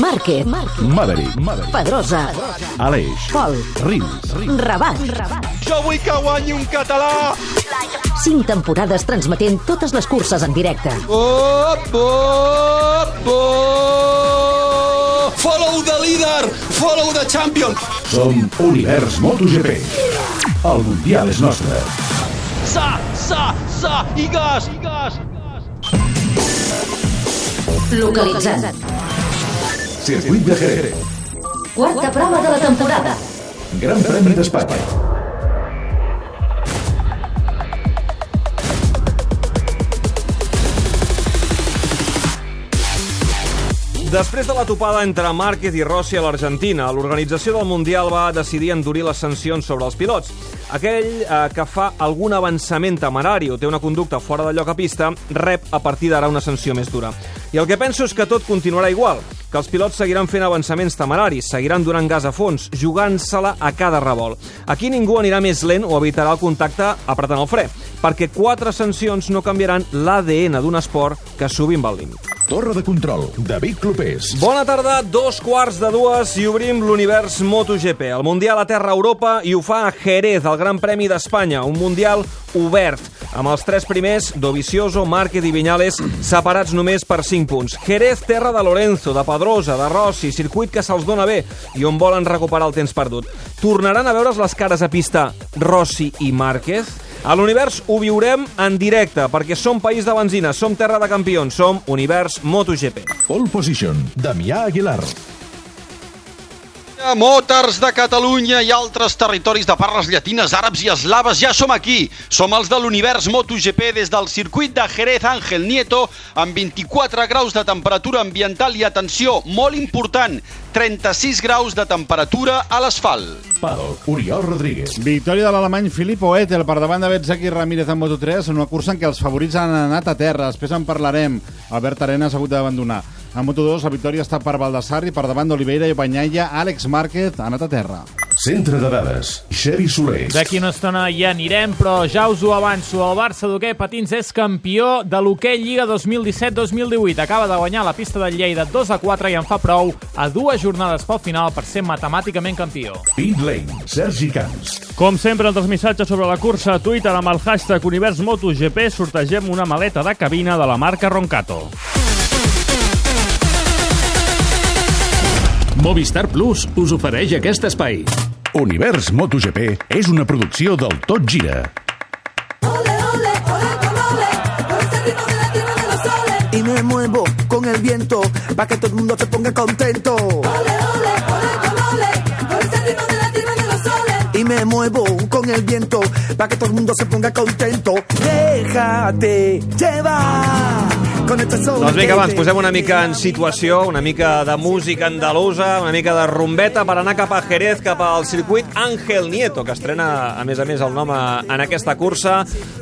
Márquez, Maverick, Maverick, Pedrosa, Aleix, Pol, Rins, Rabat. Jo vull que guanyi un català. 5 temporades transmetent totes les curses en directe. Op, op, op. Follow the leader, follow the champion. Som Univers MotoGP. El Mundial és nostre. Sa, sa, sa, i gas, i gas. Localitzat. Circuit de Jerez. Quarta prova de la temporada. Gran Premi d'Espanya. Després de la topada entre Márquez i Rossi a l'Argentina, l'organització del Mundial va decidir endurir les sancions sobre els pilots. Aquell eh, que fa algun avançament temerari o té una conducta fora de lloc a pista, rep a partir d'ara una sanció més dura. I el que penso és que tot continuarà igual, que els pilots seguiran fent avançaments temeraris, seguiran donant gas a fons, jugant-se-la a cada revolt. Aquí ningú anirà més lent o evitarà el contacte apretant el fre, perquè quatre sancions no canviaran l'ADN d'un esport que sovint va al límit. Torre de control, David Clopés. Bona tarda, dos quarts de dues i obrim l'univers MotoGP. El Mundial a terra Europa i ho fa a Jerez, el Gran Premi d'Espanya. Un Mundial obert, amb els tres primers, Dovizioso, Márquez i Viñales, separats només per 5 punts. Jerez, terra de Lorenzo, de Pedrosa, de Rossi, circuit que se'ls dona bé i on volen recuperar el temps perdut. Tornaran a veure's les cares a pista Rossi i Márquez? A l'univers ho viurem en directe, perquè som país de benzina, som terra de campions, som univers MotoGP. Pole position, Damià Aguilar. Motors de Catalunya i altres territoris de parles llatines, àrabs i eslaves, ja som aquí. Som els de l'univers MotoGP des del circuit de Jerez Ángel Nieto amb 24 graus de temperatura ambiental i, atenció, molt important, 36 graus de temperatura a l'asfalt. Paddock, Oriol Rodríguez. Victòria de l'alemany Filippo Etel per davant de Betzaki Ramírez en Moto3 en una cursa en què els favorits han anat a terra. Després en parlarem. Albert Arenas ha hagut d'abandonar. En Moto2 la victòria està per Baldassar i per davant d'Oliveira i Banyaia. Àlex Márquez ha anat a terra. Centre de dades, Xevi Soler. D'aquí una estona hi anirem, però ja us ho avanço. El Barça d'hoquei patins és campió de l'hoquei Lliga 2017-2018. Acaba de guanyar la pista del Lleida 2 a 4 i en fa prou a dues jornades pel final per ser matemàticament campió. Pit Lane, Sergi Camps. Com sempre, els missatges sobre la cursa a Twitter amb el hashtag Univers MotoGP sortegem una maleta de cabina de la marca Roncato. Movistar Plus us ofereix aquest espai. Univers MotoGP és una producció del Tot Gira. De. Y me muevo con el viento, pa' que todo el mundo se ponga contento. Y me muevo con el viento, pa' que todo el mundo se ponga contento. Déjate llevar Doncs vinga, te posem una mica en situació, una mica de música andalusa, una mica de rumbeta per anar cap a Jerez, cap al circuit Ángel Nieto, que estrena, a més a més, el nom a, en aquesta cursa.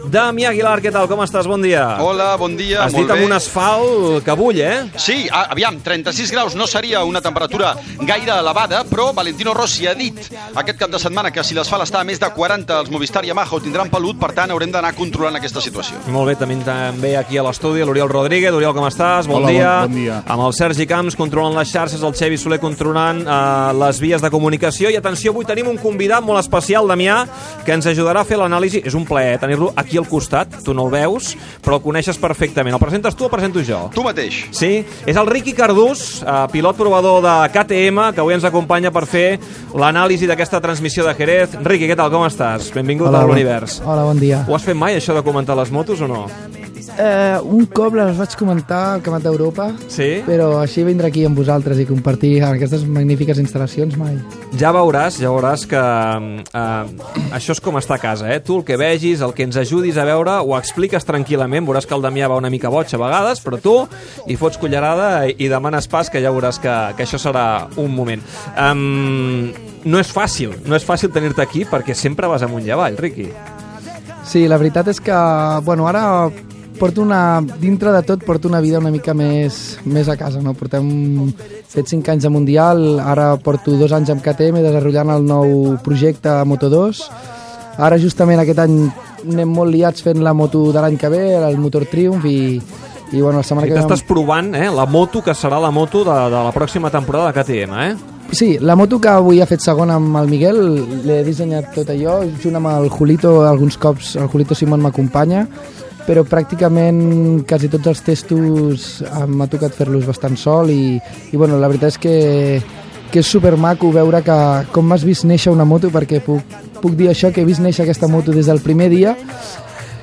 Dami Aguilar, què tal? Com estàs? Bon dia. Hola, bon dia, Has molt dit amb un asfalt que bull, eh? Sí, aviam, 36 graus no seria una temperatura gaire elevada, però Valentino Rossi ha dit aquest cap de setmana que si l'asfalt està a més de 40, els Movistar Yamaha ho tindran pelut, per tant haurem d'anar controlant aquesta situació. Molt bé, tenim també aquí a l'estudi l'Oriol Rodríguez. Oriol, com estàs? Bon Hola, dia. bon- bon dia. Amb el Sergi Camps controlant les xarxes, el Xevi Soler controlant eh, les vies de comunicació. I atenció, avui tenim un convidat molt especial, Damià, que ens ajudarà a fer l'anàlisi. És un plaer tenir-lo aquí al costat. Tu no el veus, però el coneixes perfectament. El presentes tu o el presento jo? Tu mateix. Sí, és el Riqui Cardús, eh, pilot provador de KTM, que avui ens acompanya per fer l'anàlisi d'aquesta transmissió de Jerez. Riqui, què tal, com estàs? Benvingut Hola, a bon- l'univers. Hola, bon dia. Ho has fet mai, això de comentar les motos, o no? Eh, un cop les vaig comentar al Camat d'Europa, Sí? però així vindre aquí amb vosaltres i compartir aquestes magnífiques instal·lacions mai. Ja veuràs, ja veuràs que eh, això és com estar a casa, eh? Tu el que vegis, el que ens ajudis a veure, ho expliques tranquil·lament, veuràs que el Damià va una mica boig a vegades, però tu hi fots cullerada i, i demanes pas, que ja veuràs que, que això serà un moment. Um, no és fàcil, no és fàcil tenir-te aquí perquè sempre vas amunt i avall, Riqui. Sí, la veritat és que, bueno, ara porto una, dintre de tot, porto una vida una mica més, més a casa, no? Portem fet 5 anys de Mundial, ara porto dos anys amb KTM desenvolupant el nou projecte Moto2. Ara justament aquest any anem molt liats fent la moto de l'any que ve, el Motor Triumph i, i bueno, la setmana I que ve... t'estàs provant eh, la moto que serà la moto de, de la pròxima temporada de KTM, eh? Sí, la moto que avui ha fet segon amb el Miguel l'he dissenyat tot allò, junt amb el Julito, alguns cops el Julito Simón m'acompanya, però pràcticament quasi tots els testos m'ha tocat fer-los bastant sol i, i bueno, la veritat és que, que és supermaco veure que com m'has vist néixer una moto perquè puc, puc dir això, que he vist néixer aquesta moto des del primer dia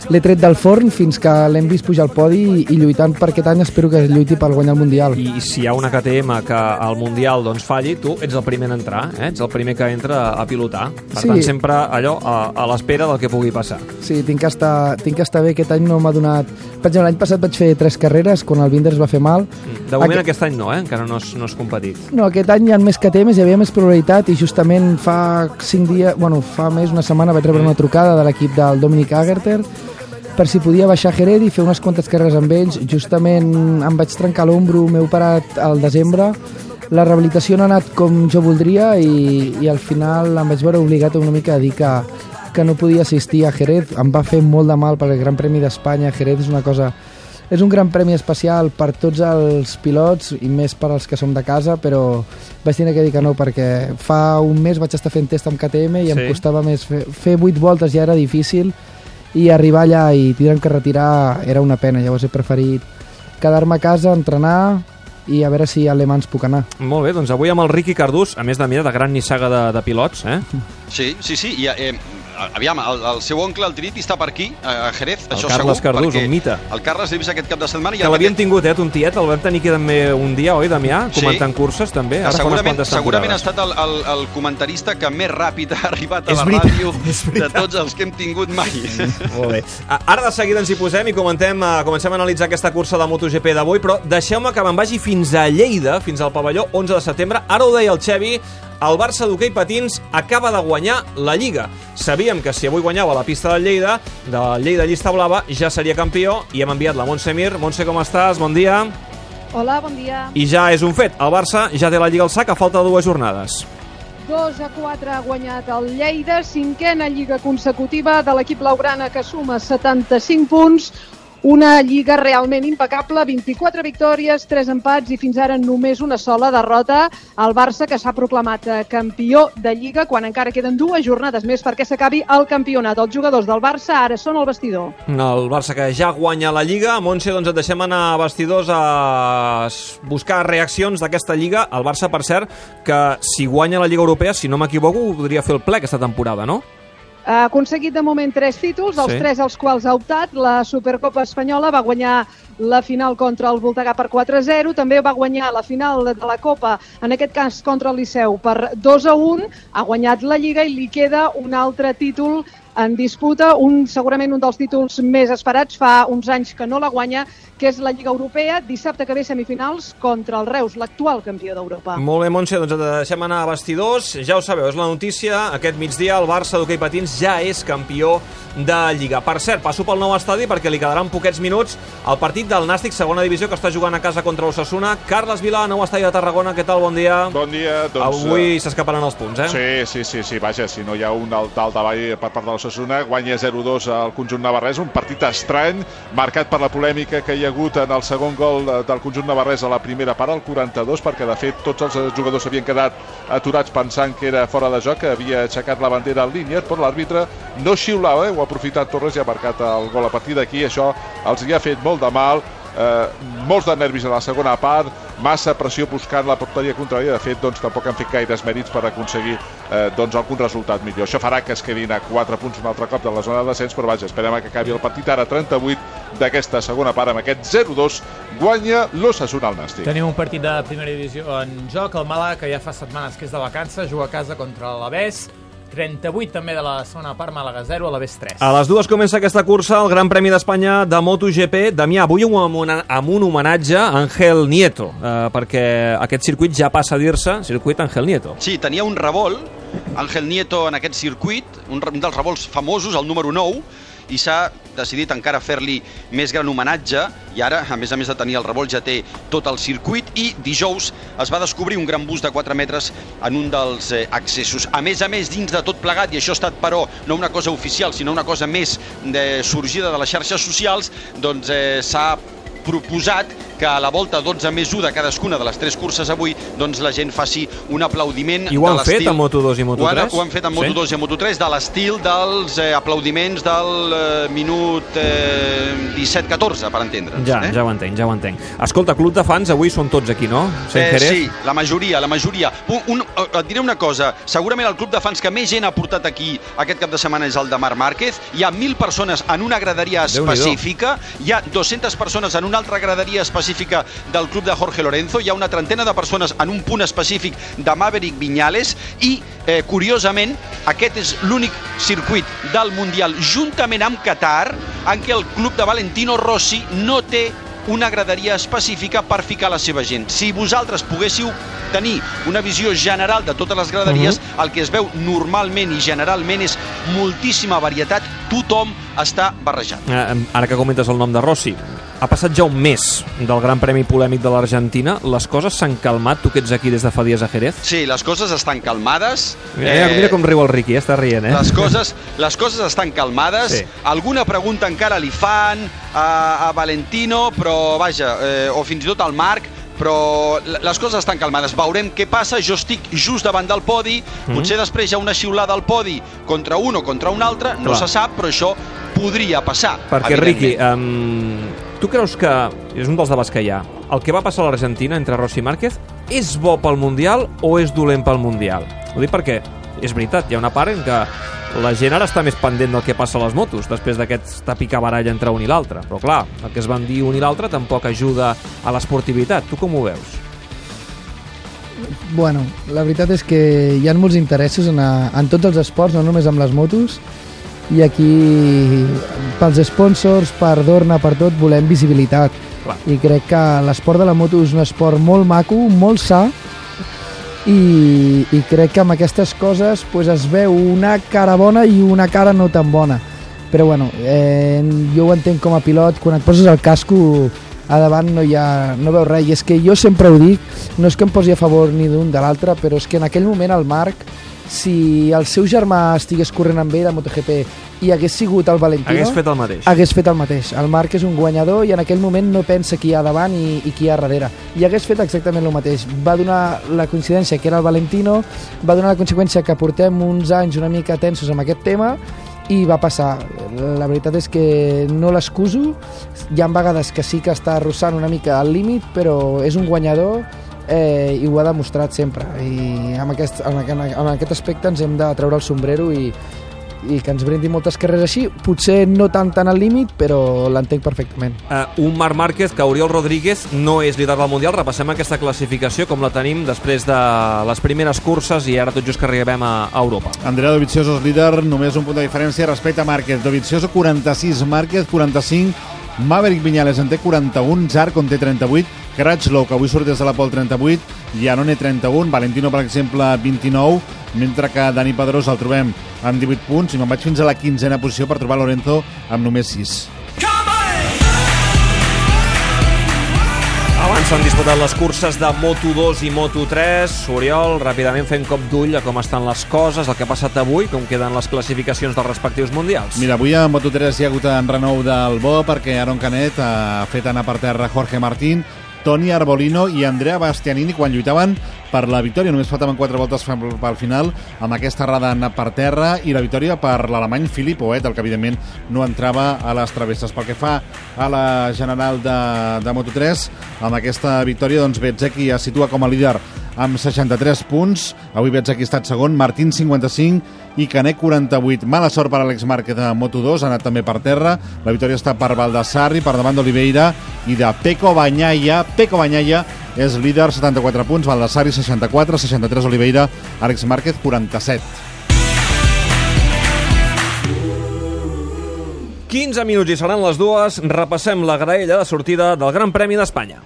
l'he tret del forn fins que l'hem vist pujar al podi i, i lluitant per aquest any espero que lluiti per guanyar el Mundial. I si hi ha una KTM que al Mundial doncs, falli, tu ets el primer en entrar, eh? ets el primer que entra a pilotar. Per Sí. tant, sempre allò a, a l'espera del que pugui passar. Sí, tinc que, estar, tinc que estar bé. Aquest any no m'ha donat... Per exemple, l'any passat vaig fer tres carreres, quan el Binder es va fer mal. De moment Aquest- aquest any no, eh? encara no has, no has competit. No, aquest any hi ha més KTMs, hi havia més probabilitat i justament fa cinc dies, bueno, fa més una setmana vaig rebre una trucada de l'equip del Dominic Agerter per si podia baixar a Jerez i fer unes quantes carreres amb ells. Justament em vaig trencar l'ombro, m'he operat al desembre, la rehabilitació no ha anat com jo voldria i, i al final em vaig veure obligat una mica a dir que, que no podia assistir a Jerez. Em va fer molt de mal perquè el Gran Premi d'Espanya, Jerez és una cosa és un gran premi especial per tots els pilots i més per als que som de casa, però vaig tenir que dir que no perquè fa un mes vaig estar fent test amb KTM i em Sí. costava més fer, fer 8 voltes ja era difícil i arribar allà i tindre'm que retirar era una pena, llavors he preferit quedar-me a casa, entrenar i a veure si a Le Mans puc anar. Molt bé, doncs avui amb el Riqui Cardús, a més de mira, de gran nissaga de, de pilots, eh? Sí, sí, sí. I, eh, aviam, el, el seu oncle, el Triniti, està per aquí, a Jerez, El això Carles segur. Cardús, un mite. El Carles l'he vist aquest cap de setmana. i Que l'havien mateix- tingut, eh, un tiet, el vam tenir aquí també un dia, oi, Damià? Sí. Comentant curses, també, ara segurament, segurament ha estat el, el, el comentarista que més ràpid ha arribat a És la veritat, ràdio de tots els que hem tingut mai. Molt bé. Ara de seguida ens hi posem i comentem, uh, comencem a analitzar aquesta cursa de MotoGP d'avui, però deixeu-me que me'n vagi fins a Lleida, fins al pavelló 11 de setembre. Ara ho deia el Xevi, el Barça d'hoquei patins acaba de guanyar la Lliga. Sabíem que si avui guanyava la pista del Lleida, de Lleida Llista Blava, ja seria campió i hem enviat la Montse Mir. Montse, com estàs? Bon dia. Hola, bon dia. I ja és un fet, el Barça ja té la Lliga al sac a falta de dues jornades. 2 a 4 ha guanyat el Lleida, cinquena lliga consecutiva de l'equip Laurana que suma 75 punts, una lliga realment impecable, 24 victòries, 3 empats i fins ara només una sola derrota al Barça que s'ha proclamat eh, campió de lliga quan encara queden dues jornades més perquè s'acabi el campionat. Els jugadors del Barça ara són al vestidor. El Barça que ja guanya la Lliga. Montse, doncs et deixem anar a vestidors a buscar reaccions d'aquesta Lliga. El Barça, per cert, que si guanya la Lliga Europea, si no m'equivoco, podria fer el ple aquesta temporada, no? Ha aconseguit de moment tres títols, els Sí. tres als quals ha optat. La Supercopa Espanyola va guanyar la final contra el Voltregà per 4-0, també va guanyar la final de la Copa, en aquest cas contra el Liceu, per 2-1, ha guanyat la Lliga i li queda un altre títol en disputa, un, segurament un dels títols més esperats, fa uns anys que no la guanya, que és la Lliga Europea, dissabte que ve semifinals contra el Reus, l'actual campió d'Europa. Molt bé, Montse, doncs et deixem anar a vestidors. Ja ho sabeu, és la notícia. Aquest migdia el Barça d'hoquei patins ja és campió de Lliga. Per cert, passo pel nou estadi perquè li quedaran poquets minuts al partit del Nàstic, segona divisió, que està jugant a casa contra l'Ossassuna. Carles Vila, nou estadi de Tarragona, què tal? Bon dia. Bon dia. Doncs, Avui eh, s'escaparan els punts, eh? Sí, sí, sí, sí, vaja, si no hi ha un alt davall per part de l'Ossassuna, guanya 0-2 al conjunt navarrès, un partit estrany, marcat per la polèmica que hi ha hagut en el segon gol del conjunt navarrès a la primera part, al 42, perquè de fet tots els jugadors s'havien quedat aturats pensant que era fora de joc, que havia aixecat la bandera al línia, però l'àrbitre no xiulava, eh? ho ha aprofitat Torres i ha marcat el gol. A partir d'aquí això els hi ha fet molt de mal, eh, molts de nervis a la segona part, massa pressió buscant la porteria contrària. De fet, doncs, tampoc han fet gaires mèrits per aconseguir eh, doncs, algun resultat millor. Això farà que es quedin a 4 punts un altre cop de la zona de descens, però vaja, esperem que acabi el partit ara 38 d'aquesta segona part amb aquest 0-2 guanya l'Ossassuna al Nàstic. Tenim un partit de primera divisió en joc. El Màlaga, que ja fa setmanes que és de vacances, juga a casa contra l'Aves. 38 també de la segona part, Màlaga 0, a l'Aves 3. A les dues comença aquesta cursa, el Gran Premi d'Espanya de MotoGP. Damià, avui amb un, amb un homenatge a Ángel Nieto, eh, perquè aquest circuit ja passa a dir-se circuit Ángel Nieto. Sí, tenia un revolt, Ángel Nieto en aquest circuit, un, un dels revolts famosos, el número 9, i s'ha decidit encara fer-li més gran homenatge i ara, a més a més de tenir el revolt, ja té tot el circuit i dijous es va descobrir un gran bus de 4 metres en un dels eh, accessos. A més a més, dins de tot plegat, i això ha estat però no una cosa oficial, sinó una cosa més de, sorgida de les xarxes socials, doncs eh, s'ha proposat que a la volta 12 més 1 de cadascuna de les tres curses avui doncs la gent faci un aplaudiment I ho han fet l'estil- a Moto2 i ho han, Moto3? ho han fet Sí? Moto2 i en Moto3 de l'estil dels eh, aplaudiments del eh, minut eh, 17-14 per entendre'ns Ja, eh? ja ho entenc, ja ho entenc. Escolta, club de fans, avui són tots aquí, no? Eh, sí, la majoria, la majoria. Un, un, eh, et diré una cosa, segurament el club de fans que més gent ha portat aquí aquest cap de setmana és el de Marc Márquez. Hi ha 1.000 persones en una graderia específica, hi ha 200 persones en una altra graderia específica del club de Jorge Lorenzo, hi ha una trentena de persones en un punt específic de Maverick Viñales i, eh, curiosament, aquest és l'únic circuit del Mundial, juntament amb Qatar, en què el club de Valentino Rossi no té una graderia específica per ficar la seva gent. Si vosaltres poguéssiu tenir una visió general de totes les graderies, el que es veu normalment i generalment és moltíssima varietat, tothom està barrejat. Eh, ara que comentes el nom de Rossi, ha passat ja un mes del Gran Premi polèmic de l'Argentina. Les coses s'han calmat, tu que ets aquí des de fa dies a Jerez? Sí, les coses estan calmades. Mira, mira com riu el Riqui, eh? està rient, eh? Les coses, les coses estan calmades. Sí. Alguna pregunta encara li fan a, a Valentino, però vaja, eh, o fins i tot al Marc, però les coses estan calmades. Veurem què passa. Jo estic just davant del podi. Mhm. Potser després hi ha una xiulada al podi contra un o contra un altre. No Clar. se sap, però això podria passar. Perquè. Riqui, um, tu creus que, és un dels debats que hi ha, el que va passar a l'Argentina entre Rossi i Márquez és bo pel Mundial o és dolent pel Mundial? Ho dic perquè és veritat, hi ha una part en què la gent ara està més pendent del que passa a les motos després d'aquesta picabaralla entre un i l'altre. Però clar, el que es van dir un i l'altre tampoc ajuda a l'esportivitat. Tu com ho veus? Bueno, la veritat és que hi ha molts interessos en, a, en tots els esports, no només amb les motos, i aquí pels sponsors, per Dorna, per tot, volem visibilitat. Clar. I crec que l'esport de la moto és un esport molt maco, molt sa, i, i crec que amb aquestes coses pues, es veu una cara bona i una cara no tan bona. Però bueno, eh, jo ho entenc com a pilot, quan et poses el casco a davant no hi ha, no veus res, i és que jo sempre ho dic, no és que em posi a favor ni d'un de l'altre, però és que en aquell moment el Marc, si el seu germà estigués corrent amb ell a MotoGP i hagués sigut el Valentino... Hagués fet el mateix. Hagués fet el mateix. El Marc és un guanyador i en aquell moment no pensa qui hi ha davant i, i qui hi ha darrere. I hagués fet exactament el mateix. Va donar la coincidència que era el Valentino, va donar la conseqüència que portem uns anys una mica tensos amb aquest tema i va passar. La veritat és que no l'excuso. Hi ha vegades que sí que està arrossant una mica al límit, però és un guanyador eh, i ho ha demostrat sempre. I amb aquest, en, en, en aquest aspecte ens hem de treure el sombrero i, i que ens brindi moltes carreres així. Potser no tant tant al límit, però l'entenc perfectament. Uh, un Marc Márquez que Oriol Rodríguez no és líder del Mundial. Repassem aquesta classificació com la tenim després de les primeres curses i ara tot just que arribem a, a Europa. Andrea Dovizioso és líder, només un punt de diferència respecte a Márquez. Dovizioso 46, Márquez 45, Maverick Viñales en té 41, Zarco en té 38, Cratchlow, que avui surt des de la Pol 38, Iannone 31, Valentino, per exemple, 29, mentre que Dani Pedrós el trobem amb 18 punts i me'n vaig fins a la quinzena posició per trobar Lorenzo amb només 6. Abans s'han disputat les curses de Moto2 i Moto3. Oriol, ràpidament fent cop d'ull a com estan les coses, el que ha passat avui, com queden les classificacions dels respectius mundials. Mira, avui a Moto3 hi ha hagut en renou del bo perquè Aaron Canet ha fet anar per terra Jorge Martín, Toni Arbolino i Andrea Bastianini quan lluitaven per la victòria. Només faltaven quatre voltes pel final amb aquesta errada per terra i la victòria per l'alemany Filip Oet, el que evidentment no entrava a les travesses. Pel que fa a la general de, de Moto3, amb aquesta victòria, doncs Betzeki es situa com a líder amb 63 punts. Avui Betzeki ha estat segon, Martín 55 i Canet 48. Mala sort per Àlex Márquez de Moto2, ha anat també per terra. La victòria està per Baldassarri, per davant d'Oliveira i de Peco Banyaia. Peco Banyaia és líder, 74 punts, Baldassarri 64, 63 Oliveira, Àlex Márquez 47. 15 minuts i seran les dues. Repassem la graella de sortida del Gran Premi d'Espanya.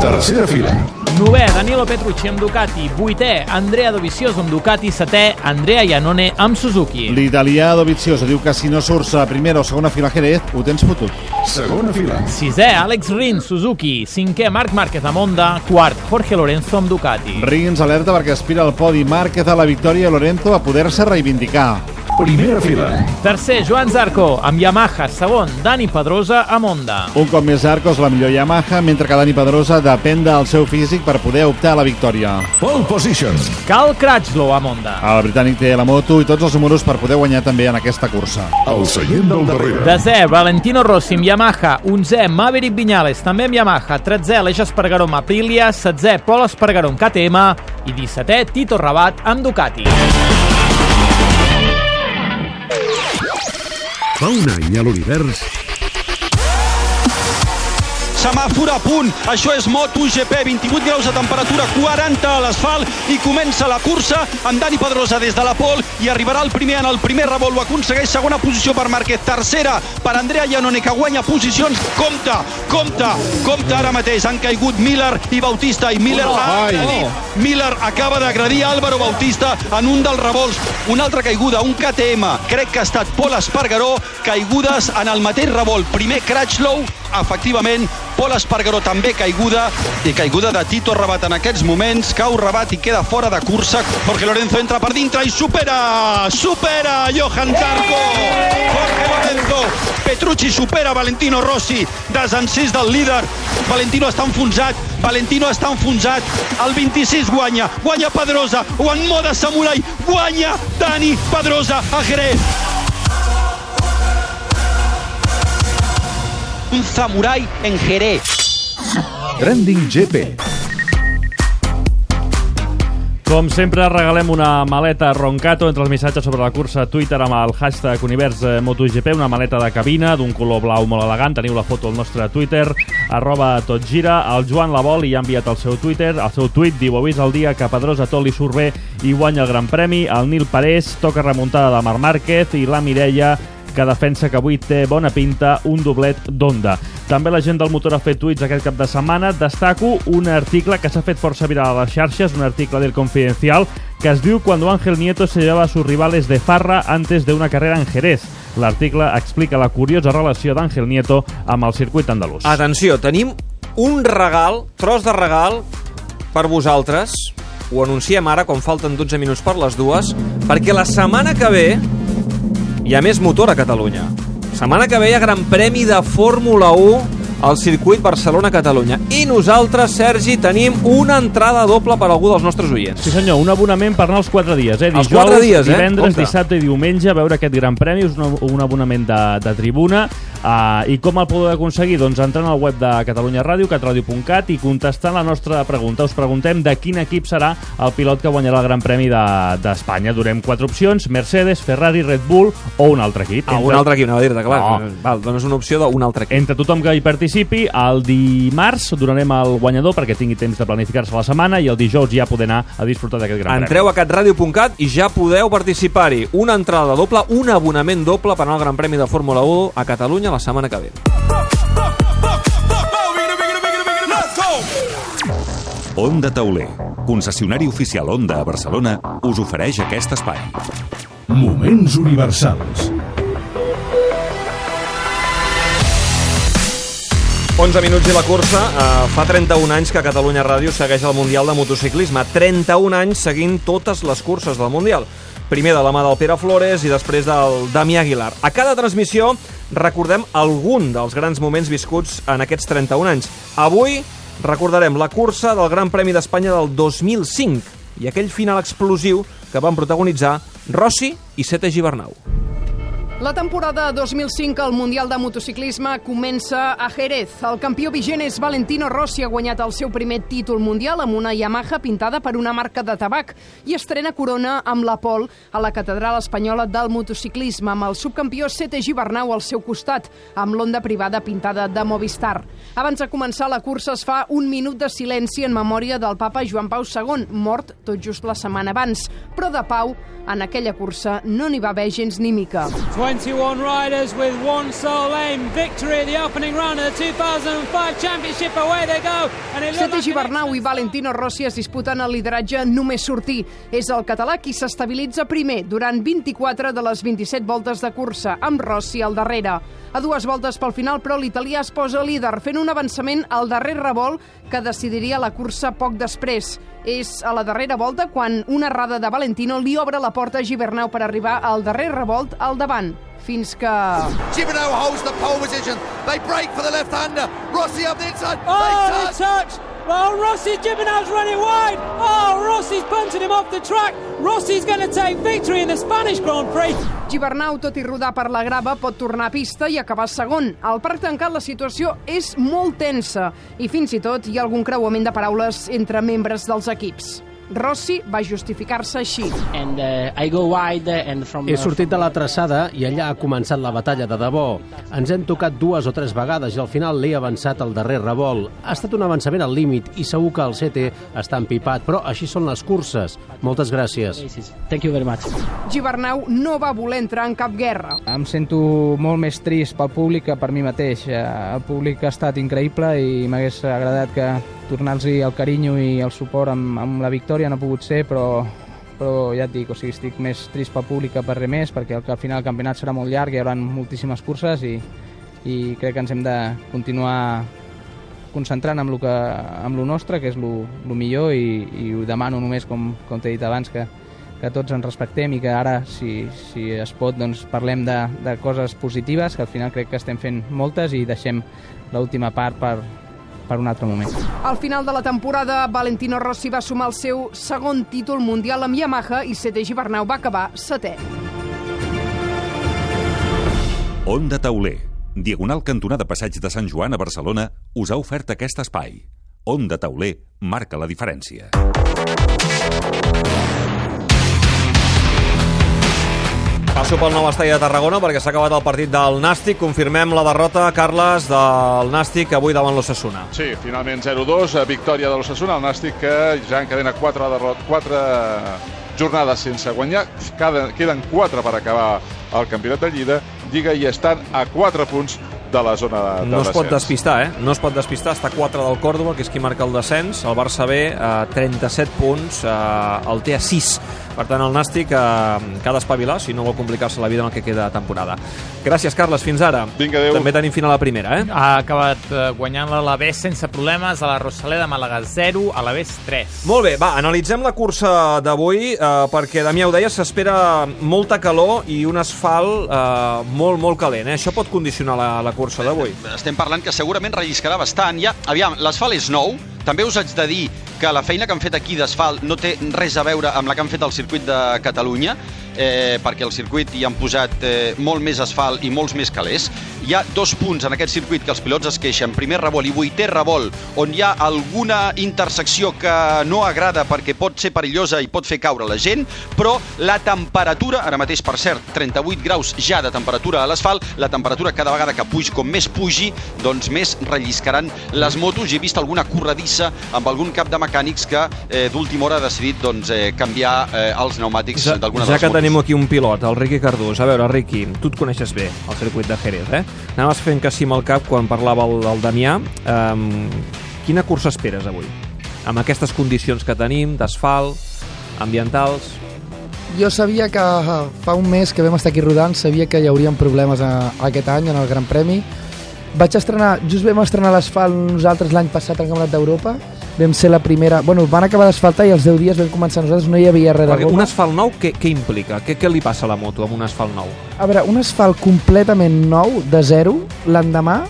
Tercera fila. Novè, Danilo Petrucci amb Ducati. Vuitè, Andrea Dovizioso amb Ducati. Setè, Andrea Iannone amb Suzuki. L'italià Dovizioso diu que si no surts a primera o segona fila Jerez, ho tens fotut. Segona fila. Sisè, Alex Rins, Suzuki. Cinquè, Marc Márquez amb Honda. Quart, Jorge Lorenzo amb Ducati. Rins alerta perquè aspira al podi Márquez a la victòria i Lorenzo a poder-se reivindicar. Primera fila. Tercer, Joan Zarco amb Yamaha. Segon, Dani Pedrosa amb Honda. Un cop més Arcos la millor Yamaha, mentre que Dani Pedrosa depèn del seu físic per poder optar a la victòria. Pole position. Cal Cratchlow amb Honda. El britànic té la moto i tots els números per poder guanyar també en aquesta cursa. El seient del darrere. Desè, Valentino Rossi amb Yamaha. Onzè, Maverick Viñales, també amb Yamaha. Tretzè, Aleix Espargaró amb Aprilia. Setzè, Pol Espargaró amb KTM. I 17è, Tito Rabat amb Ducati. Fa un any a l'univers Semàfor a punt, això és MotoGP, 28 graus de temperatura, 40 a l'asfalt i comença la cursa amb Dani Pedrosa des de la pol i arribarà el primer en el primer revolt, ho aconsegueix segona posició per Márquez, tercera per Andrea Iannone que guanya posicions, compte, compte, compte ara mateix, han caigut Miller i Bautista i Miller Oh, ha agredit, Miller acaba d'agredir Álvaro Bautista en un dels revolts, una altra caiguda, un KTM, crec que ha estat Pol Espargaró, caigudes en el mateix revolt, primer Cratchlow, efectivament, Pol Espargaró també caiguda i caiguda de Tito Rabat en aquests moments, cau Rabat i queda fora de cursa, Jorge Lorenzo entra per dintre i supera, supera Johan Zarco, Jorge Lorenzo, Petrucci supera Valentino Rossi, desencís del líder, Valentino està enfonsat, Valentino està enfonsat, el 26 guanya, guanya Pedrosa, o en moda samurai, guanya Dani Pedrosa a Jerez. Un samurai en Jerez. Trending GP. Com sempre, regalem una maleta Roncato entre els missatges sobre la cursa a Twitter amb el hashtag Univers eh, MotoGP, una maleta de cabina d'un color blau molt elegant. Teniu la foto al nostre Twitter, arroba totgira. El Joan Lavol hi ha enviat el seu Twitter, el seu tuit, diu avui és el dia que Pedrosa tot li surt bé i guanya el Gran Premi. El Nil Parés toca remuntada de Marc Márquez i la Mireia que defensa que avui té bona pinta un doblet d'Onda. També la gent del motor ha fet tuits aquest cap de setmana. Destaco un article que s'ha fet força viral a les xarxes, un article del Confidencial, que es diu Cuando Ángel Nieto se lleva a sus rivales de farra antes de una carrera en Jerez. L'article explica la curiosa relació d'Àngel Nieto amb el circuit andalús. Atenció, tenim un regal, tros de regal, per vosaltres. Ho anunciem ara, quan falten 12 minuts per les dues, perquè la setmana que ve hi ha més motor a Catalunya. Setmana que ve hi ha Gran Premi de Fórmula 1 al circuit Barcelona-Catalunya. I nosaltres, Sergi, tenim una entrada doble per a algú dels nostres oients. Sí senyor, un abonament per anar els 4 dies, eh? Els Dijous, quatre dies, eh? divendres, Compte. dissabte i diumenge a veure aquest gran premi, és un, un abonament de, de tribuna. Uh, I com el podeu aconseguir? Doncs entrant al web de Catalunya Ràdio, catradio.cat i contestant la nostra pregunta. Us preguntem de quin equip serà el pilot que guanyarà el Gran Premi de- d'Espanya. De, Durem quatre opcions, Mercedes, Ferrari, Red Bull o un altre equip. Ah, un altre equip, anava a dir-te, clar. No. Val, dones una opció d'un altre equip. Entre tothom que hi participi, el dimarts donarem el guanyador perquè tingui temps de planificar-se la setmana i el dijous ja poder anar a disfrutar d'aquest gran Entreu a catradio.cat i ja podeu participar-hi. Una entrada doble, un abonament doble per anar al Gran Premi de Fórmula 1 a Catalunya la setmana que ve. Onda Tauler, concessionari oficial Onda a Barcelona, us ofereix aquest espai. Moments universals. 11 minuts i la cursa. Uh, fa 31 anys que Catalunya Ràdio segueix el Mundial de Motociclisme. 31 anys seguint totes les curses del Mundial. Primer de la mà del Pere Flores i després del Damià Aguilar. A cada transmissió recordem algun dels grans moments viscuts en aquests 31 anys. Avui recordarem la cursa del Gran Premi d'Espanya del 2005 i aquell final explosiu que van protagonitzar Rossi i Sete Gibernau. La temporada 2005 al Mundial de Motociclisme comença a Jerez. El campió vigent és Valentino Rossi, ha guanyat el seu primer títol mundial amb una Yamaha pintada per una marca de tabac i estrena corona amb la Pol a la Catedral Espanyola del Motociclisme, amb el subcampió Sete Gibernau al seu costat, amb l'onda privada pintada de Movistar. Abans de començar la cursa es fa un minut de silenci en memòria del papa Joan Pau II, mort tot just la setmana abans. Però de Pau, en aquella cursa, no n'hi va haver gens ni mica. 21 riders with one sole aim. Victory at the opening round of the 2005 Championship. Away they go. And it Sete Gibernau i Valentino Rossi es disputen el lideratge només sortir. És el català qui s'estabilitza primer durant 24 de les 27 voltes de cursa, amb Rossi al darrere. A dues voltes pel final, però, l'italià es posa líder, fent un avançament al darrer revolt que decidiria la cursa poc després. És a la darrera volta quan una errada de Valentino li obre la porta a Gibernau per arribar al darrer revolt al davant fins que... Gibernau holds the pole position. They break for the left-hander. Rossi up the inside. Oh, they the touch! Oh, Rossi, Gibernau's running wide. Oh, Rossi's punting him off the track. Rossi's going to take victory in the Spanish Grand Prix. Gibernau, tot i rodar per la grava, pot tornar a pista i acabar segon. Al parc tancat la situació és molt tensa i fins i tot hi ha algun creuament de paraules entre membres dels equips. Rossi va justificar-se així. And, uh, I go wide and from He sortit de la traçada i allà ha començat la batalla de debò. Ens hem tocat dues o tres vegades i al final l'he avançat al darrer revolt. Ha estat un avançament al límit i segur que el CT està empipat, però així són les curses. Moltes gràcies. Thank you very much. Gibernau no va voler entrar en cap guerra. Em sento molt més trist pel públic que per mi mateix. Eh, El públic ha estat increïble i m'hagués agradat que tornar-los el carinyo i el suport amb, amb la victòria no ha pogut ser, però, però ja et dic, o sigui, estic més trist pel públic que per res més, perquè al, al final el campionat serà molt llarg, hi haurà moltíssimes curses i, i crec que ens hem de continuar concentrant amb lo, que, amb lo nostre, que és lo millor, i, i ho demano només, com, com t'he dit abans, que, que tots ens respectem i que ara, si, si es pot, doncs parlem de, de coses positives, que al final crec que estem fent moltes i deixem l'última part per, per un altre moment. Al final de la temporada, Valentino Rossi va sumar el seu segon títol mundial amb Yamaha i Sete Gibernau va acabar setè. Onda Tauler, diagonal cantonada Passeig de Sant Joan a Barcelona, us ha ofert aquest espai. Onda Tauler marca la diferència. Passo pel nou estadi de Tarragona perquè s'ha acabat el partit del Nàstic. Confirmem la derrota, Carles, del Nàstic avui davant l'Ossassuna. Sí, finalment 0-2, eh, victòria de l'Ossassuna, el Nàstic que ja encadena 4, derrot, 4 jornades sense guanyar, Cada, queden 4 per acabar el campionat de Lliga, Lliga i estan a 4 punts de la zona de No es pot descens. despistar, eh? No es pot despistar. Està a 4 del Còrdoba, que és qui marca el descens. El Barça B, a 37 punts. Eh, el té a 6. Per tant, el Nàstic eh, que ha d'espavilar si no vol complicar-se la vida en el que queda de temporada. Gràcies, Carles. Fins ara. Vinga, adéu. També tenim final a la primera, eh? Ha acabat eh, guanyant l'Alavés sense problemes a la Rosaleda Màlaga 0, a l'Alavés 3. Molt bé, va, analitzem la cursa d'avui eh, perquè, Damià, ho deia, s'espera molta calor i un asfalt eh, molt, molt calent. Eh? Això pot condicionar la, la cursa d'avui. Estem parlant que segurament relliscarà bastant. Ja, aviam, l'asfalt és nou, també us haig de dir que la feina que han fet aquí d'asfalt no té res a veure amb la que han fet al circuit de Catalunya, eh, perquè al circuit hi han posat eh, molt més asfalt i molts més calés. Hi ha dos punts en aquest circuit que els pilots es queixen, primer revolt i vuitè revolt, on hi ha alguna intersecció que no agrada perquè pot ser perillosa i pot fer caure la gent, però la temperatura, ara mateix per cert, 38 graus ja de temperatura a l'asfalt, la temperatura cada vegada que pugi, com més pugi, doncs més relliscaran les motos. I he vist alguna corredissa amb algun cap de mecànics que eh, d'última hora ha decidit doncs, eh, canviar eh, els pneumàtics d'alguna de les motos. Tenim aquí un pilot, el Riqui Cardús. A veure, Riqui, tu et coneixes bé, el circuit de Jerez, eh? Anaves fent que sí amb el cap quan parlava el, el Damià. Um, quina cursa esperes avui? Amb aquestes condicions que tenim, d'asfalt, ambientals... Jo sabia que fa un mes que vam estar aquí rodant, sabia que hi haurien problemes a, aquest any en el Gran Premi. Vaig estrenar, just vam estrenar l'asfalt nosaltres l'any passat al Campionat d'Europa vam ser la primera... Bueno, van acabar d'asfaltar i els 10 dies vam començar nosaltres, no hi havia res de un asfalt nou, què, què implica? Què, què li passa a la moto amb un asfalt nou? A veure, un asfalt completament nou, de zero, l'endemà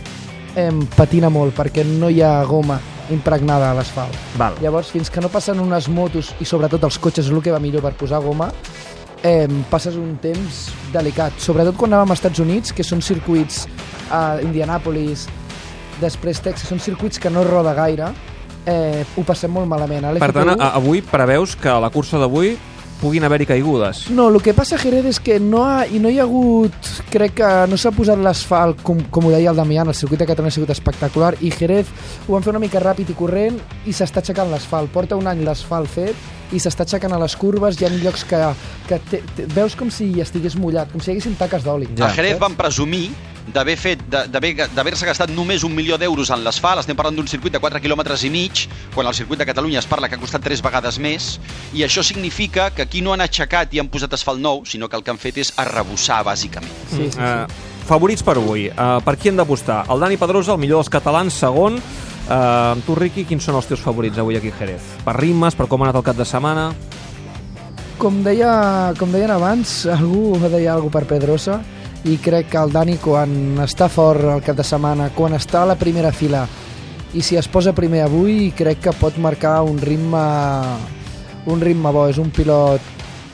em patina molt perquè no hi ha goma impregnada a l'asfalt. Llavors, fins que no passen unes motos i sobretot els cotxes és el que va millor per posar goma, eh, passes un temps delicat. Sobretot quan anàvem als Estats Units, que són circuits a Indianapolis, després Texas, són circuits que no roda gaire, eh, ho passem molt malament. A Per tant, l'FP1 a, avui preveus que a la cursa d'avui puguin haver-hi caigudes. No, el que passa a Jerez és que no, ha, i no hi ha hagut, crec que no s'ha posat l'asfalt, com, com ho deia el Damià, el circuit de Catalunya ha sigut espectacular, i Jerez ho van fer una mica ràpid i corrent i s'està aixecant l'asfalt. Porta un any l'asfalt fet i s'està aixecant a les curves, hi ha llocs que, que te, te, veus com si estigués mullat, com si hi haguessin taques d'oli. Ja. A Jerez van presumir d'haver fet d'haver-se gastat només un milió d'euros en l'asfalt, estem parlant d'un circuit de 4 quilòmetres i mig, quan el circuit de Catalunya es parla que ha costat 3 vegades més, i això significa que aquí no han aixecat i han posat asfalt nou, sinó que el que han fet és arrebossar, bàsicament. Sí, sí, Uh, favorits per avui. Uh, per qui hem d'apostar? El Dani Pedrosa, el millor dels catalans, segon. Uh, tu, Riqui, quins són els teus favorits avui aquí a Jerez? Per ritmes, per com ha anat el cap de setmana? Com, deia, com deien abans, algú deia alguna per Pedrosa i crec que el Dani quan està fort el cap de setmana, quan està a la primera fila i si es posa primer avui crec que pot marcar un ritme un ritme bo, és un pilot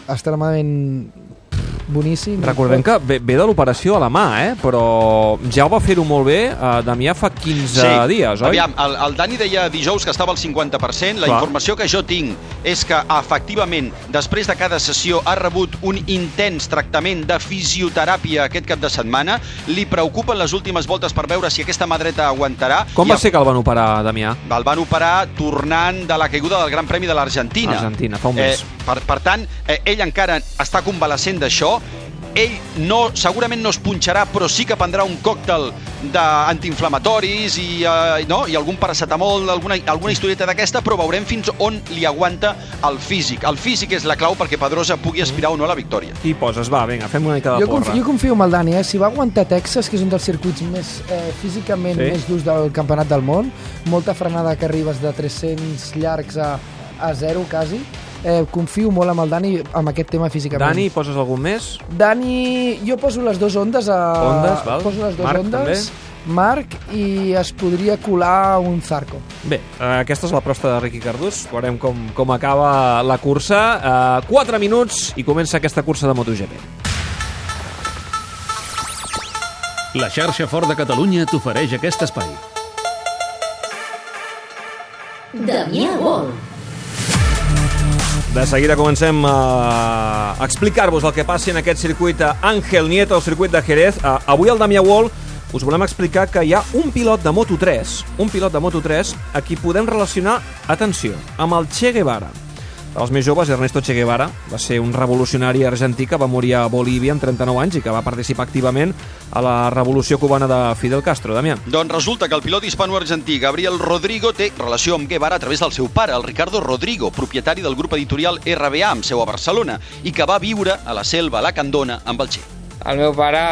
extremadament boníssim. Recordem que ve, ve de l'operació a la mà, eh? però ja ho va fer-ho molt bé uh, Damià fa 15 dies, oi? Aviam, el, el Dani deia dijous que estava al 50%. La Clar. informació que jo tinc és que, efectivament, després de cada sessió ha rebut un intens tractament de fisioteràpia aquest cap de setmana. Li preocupen les últimes voltes per veure si aquesta mà dreta aguantarà. Com I va ser que el van operar, Damià? el van operar tornant de la caiguda del Gran Premi de l'Argentina. Argentina, fa un mes. Eh, per, per tant, eh, ell encara està convalescent d'això. Ell no, segurament no es punxarà, però sí que prendrà un còctel d'antiinflamatoris i, eh, no? i algun paracetamol, alguna, alguna historieta d'aquesta, però veurem fins on li aguanta el físic. El físic és la clau perquè Pedrosa pugui aspirar o no a la victòria. Qui poses? Va, vinga, fem una mica de Jo, porra. jo confio en el Dani, eh? si va aguantar Texas, que és un dels circuits més eh, físicament sí. més durs del campionat del món, molta frenada que arribes de 300 llargs a, a zero, quasi, eh, confio molt en el Dani amb aquest tema físicament. Dani, poses algun més? Dani, jo poso les dues ondes a... Ondes, val. Poso les dues Marc, ondes. Marc, i es podria colar un Zarco. Bé, eh, aquesta és la prosta de Riqui Cardús. Veurem com, com acaba la cursa. Eh, 4 minuts i comença aquesta cursa de MotoGP. La xarxa Fort de Catalunya t'ofereix aquest espai. Damià Vol. De seguida comencem a explicar-vos el que passi en aquest circuit a Ángel Nieto, el circuit de Jerez. Eh, avui al Damià Wall us volem explicar que hi ha un pilot de Moto3, un pilot de Moto3 a qui podem relacionar, atenció, amb el Che Guevara. Per als més joves, Ernesto Che Guevara va ser un revolucionari argentí que va morir a Bolívia amb 39 anys i que va participar activament a la revolució cubana de Fidel Castro. Damià. Doncs resulta que el pilot hispano-argentí Gabriel Rodrigo té relació amb Guevara a través del seu pare, el Ricardo Rodrigo, propietari del grup editorial RBA amb seu a Barcelona i que va viure a la selva, a la Candona, amb el Che. El meu pare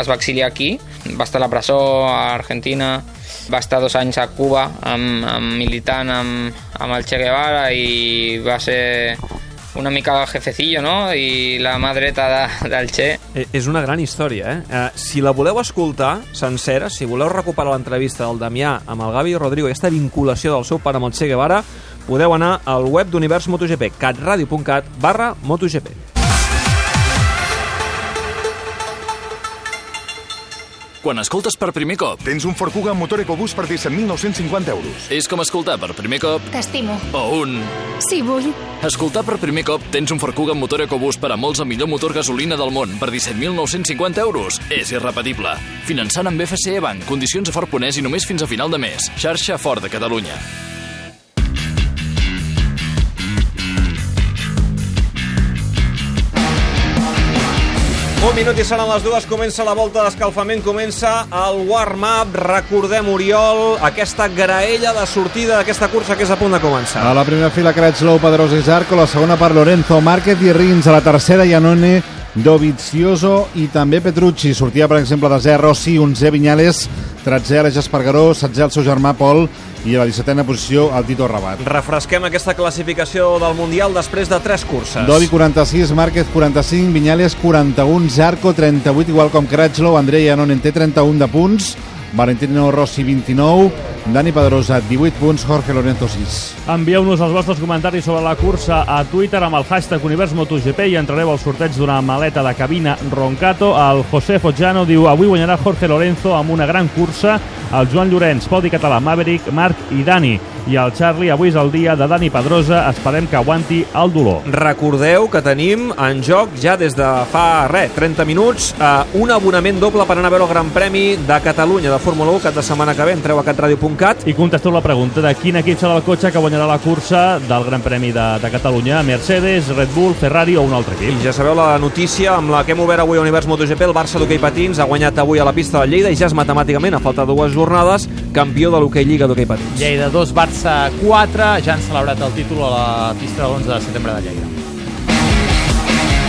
es va exiliar aquí, va estar a la presó a Argentina, va estar dos anys a Cuba amb, amb militant amb, amb el Che Guevara i va ser una mica jefecillo, no? I la mà dreta de, del Che. Eh, És una gran història, eh? eh? Si la voleu escoltar sencera, si voleu recuperar l'entrevista del Damià amb el Gavi Rodrigo i aquesta vinculació del seu pare amb el Che Guevara, podeu anar al web d'Univers MotoGP, catradio.cat barra MotoGP. Quan escoltes per primer cop... Tens un Ford Kuga amb motor EcoBoost per 17.950 euros. És com escoltar per primer cop T'estimo. o un... Sí, vull. Escoltar per primer cop tens un Ford Kuga amb motor EcoBoost per a molts el millor motor gasolina del món per 17.950 euros. És irrepetible. Finançant amb FCE Bank, condicions a Ford Ponès i només fins a final de mes. Xarxa Ford de Catalunya. Un minut i seran les dues, comença la volta d'escalfament, comença el warm-up, recordem, Oriol, aquesta graella de sortida d'aquesta cursa que és a punt de començar. A la primera fila Crutchlow, Pedrosa i Zarco, la segona per Lorenzo Márquez i Rins, a la tercera Iannone, Dovizioso i també Petrucci. Sortia, per exemple, de Zé Rossi, 11 Vinyales, 13 Aleix Espargaró, 16 el seu germà Pol, i a la 17a posició el Tito Rabat. Refresquem aquesta classificació del Mundial després de tres curses. Dovi 46, Márquez 45, Viñales 41, Zarco 38, igual com Cratchlow, Andrei Anon en té 31 de punts, Valentino Rossi 29, Dani Pedrosa 18 punts, Jorge Lorenzo 6. Envieu-nos els vostres comentaris sobre la cursa a Twitter amb el hashtag Univers MotoGP i entrareu al sorteig d'una maleta de cabina Roncato. El José Foggiano diu avui guanyarà Jorge Lorenzo amb una gran cursa. El Joan Llorenç, podi català, Maverick, Marc i Dani. I el Charlie, avui és el dia de Dani Pedrosa. Esperem que aguanti el dolor. Recordeu que tenim en joc ja des de fa, res, 30 minuts, eh, un abonament doble per anar a veure el Gran Premi de Catalunya de Fórmula 1 cap de setmana que ve. Entreu a catradio.cat. I contesteu la pregunta de quin equip serà el cotxe que guanyarà la cursa del Gran Premi de, de Catalunya. Mercedes, Red Bull, Ferrari o un altre equip. I ja sabeu la notícia amb la que hem obert avui a Univers MotoGP, el Barça d'hoquei patins ha guanyat avui a la pista de Lleida i ja és matemàticament, a falta de dues jornades, campió de l'hoquei Lliga d'hoquei patins. Lleida 2, Barça 4, ja han celebrat el títol a la pista de l'11 de setembre de Lleida.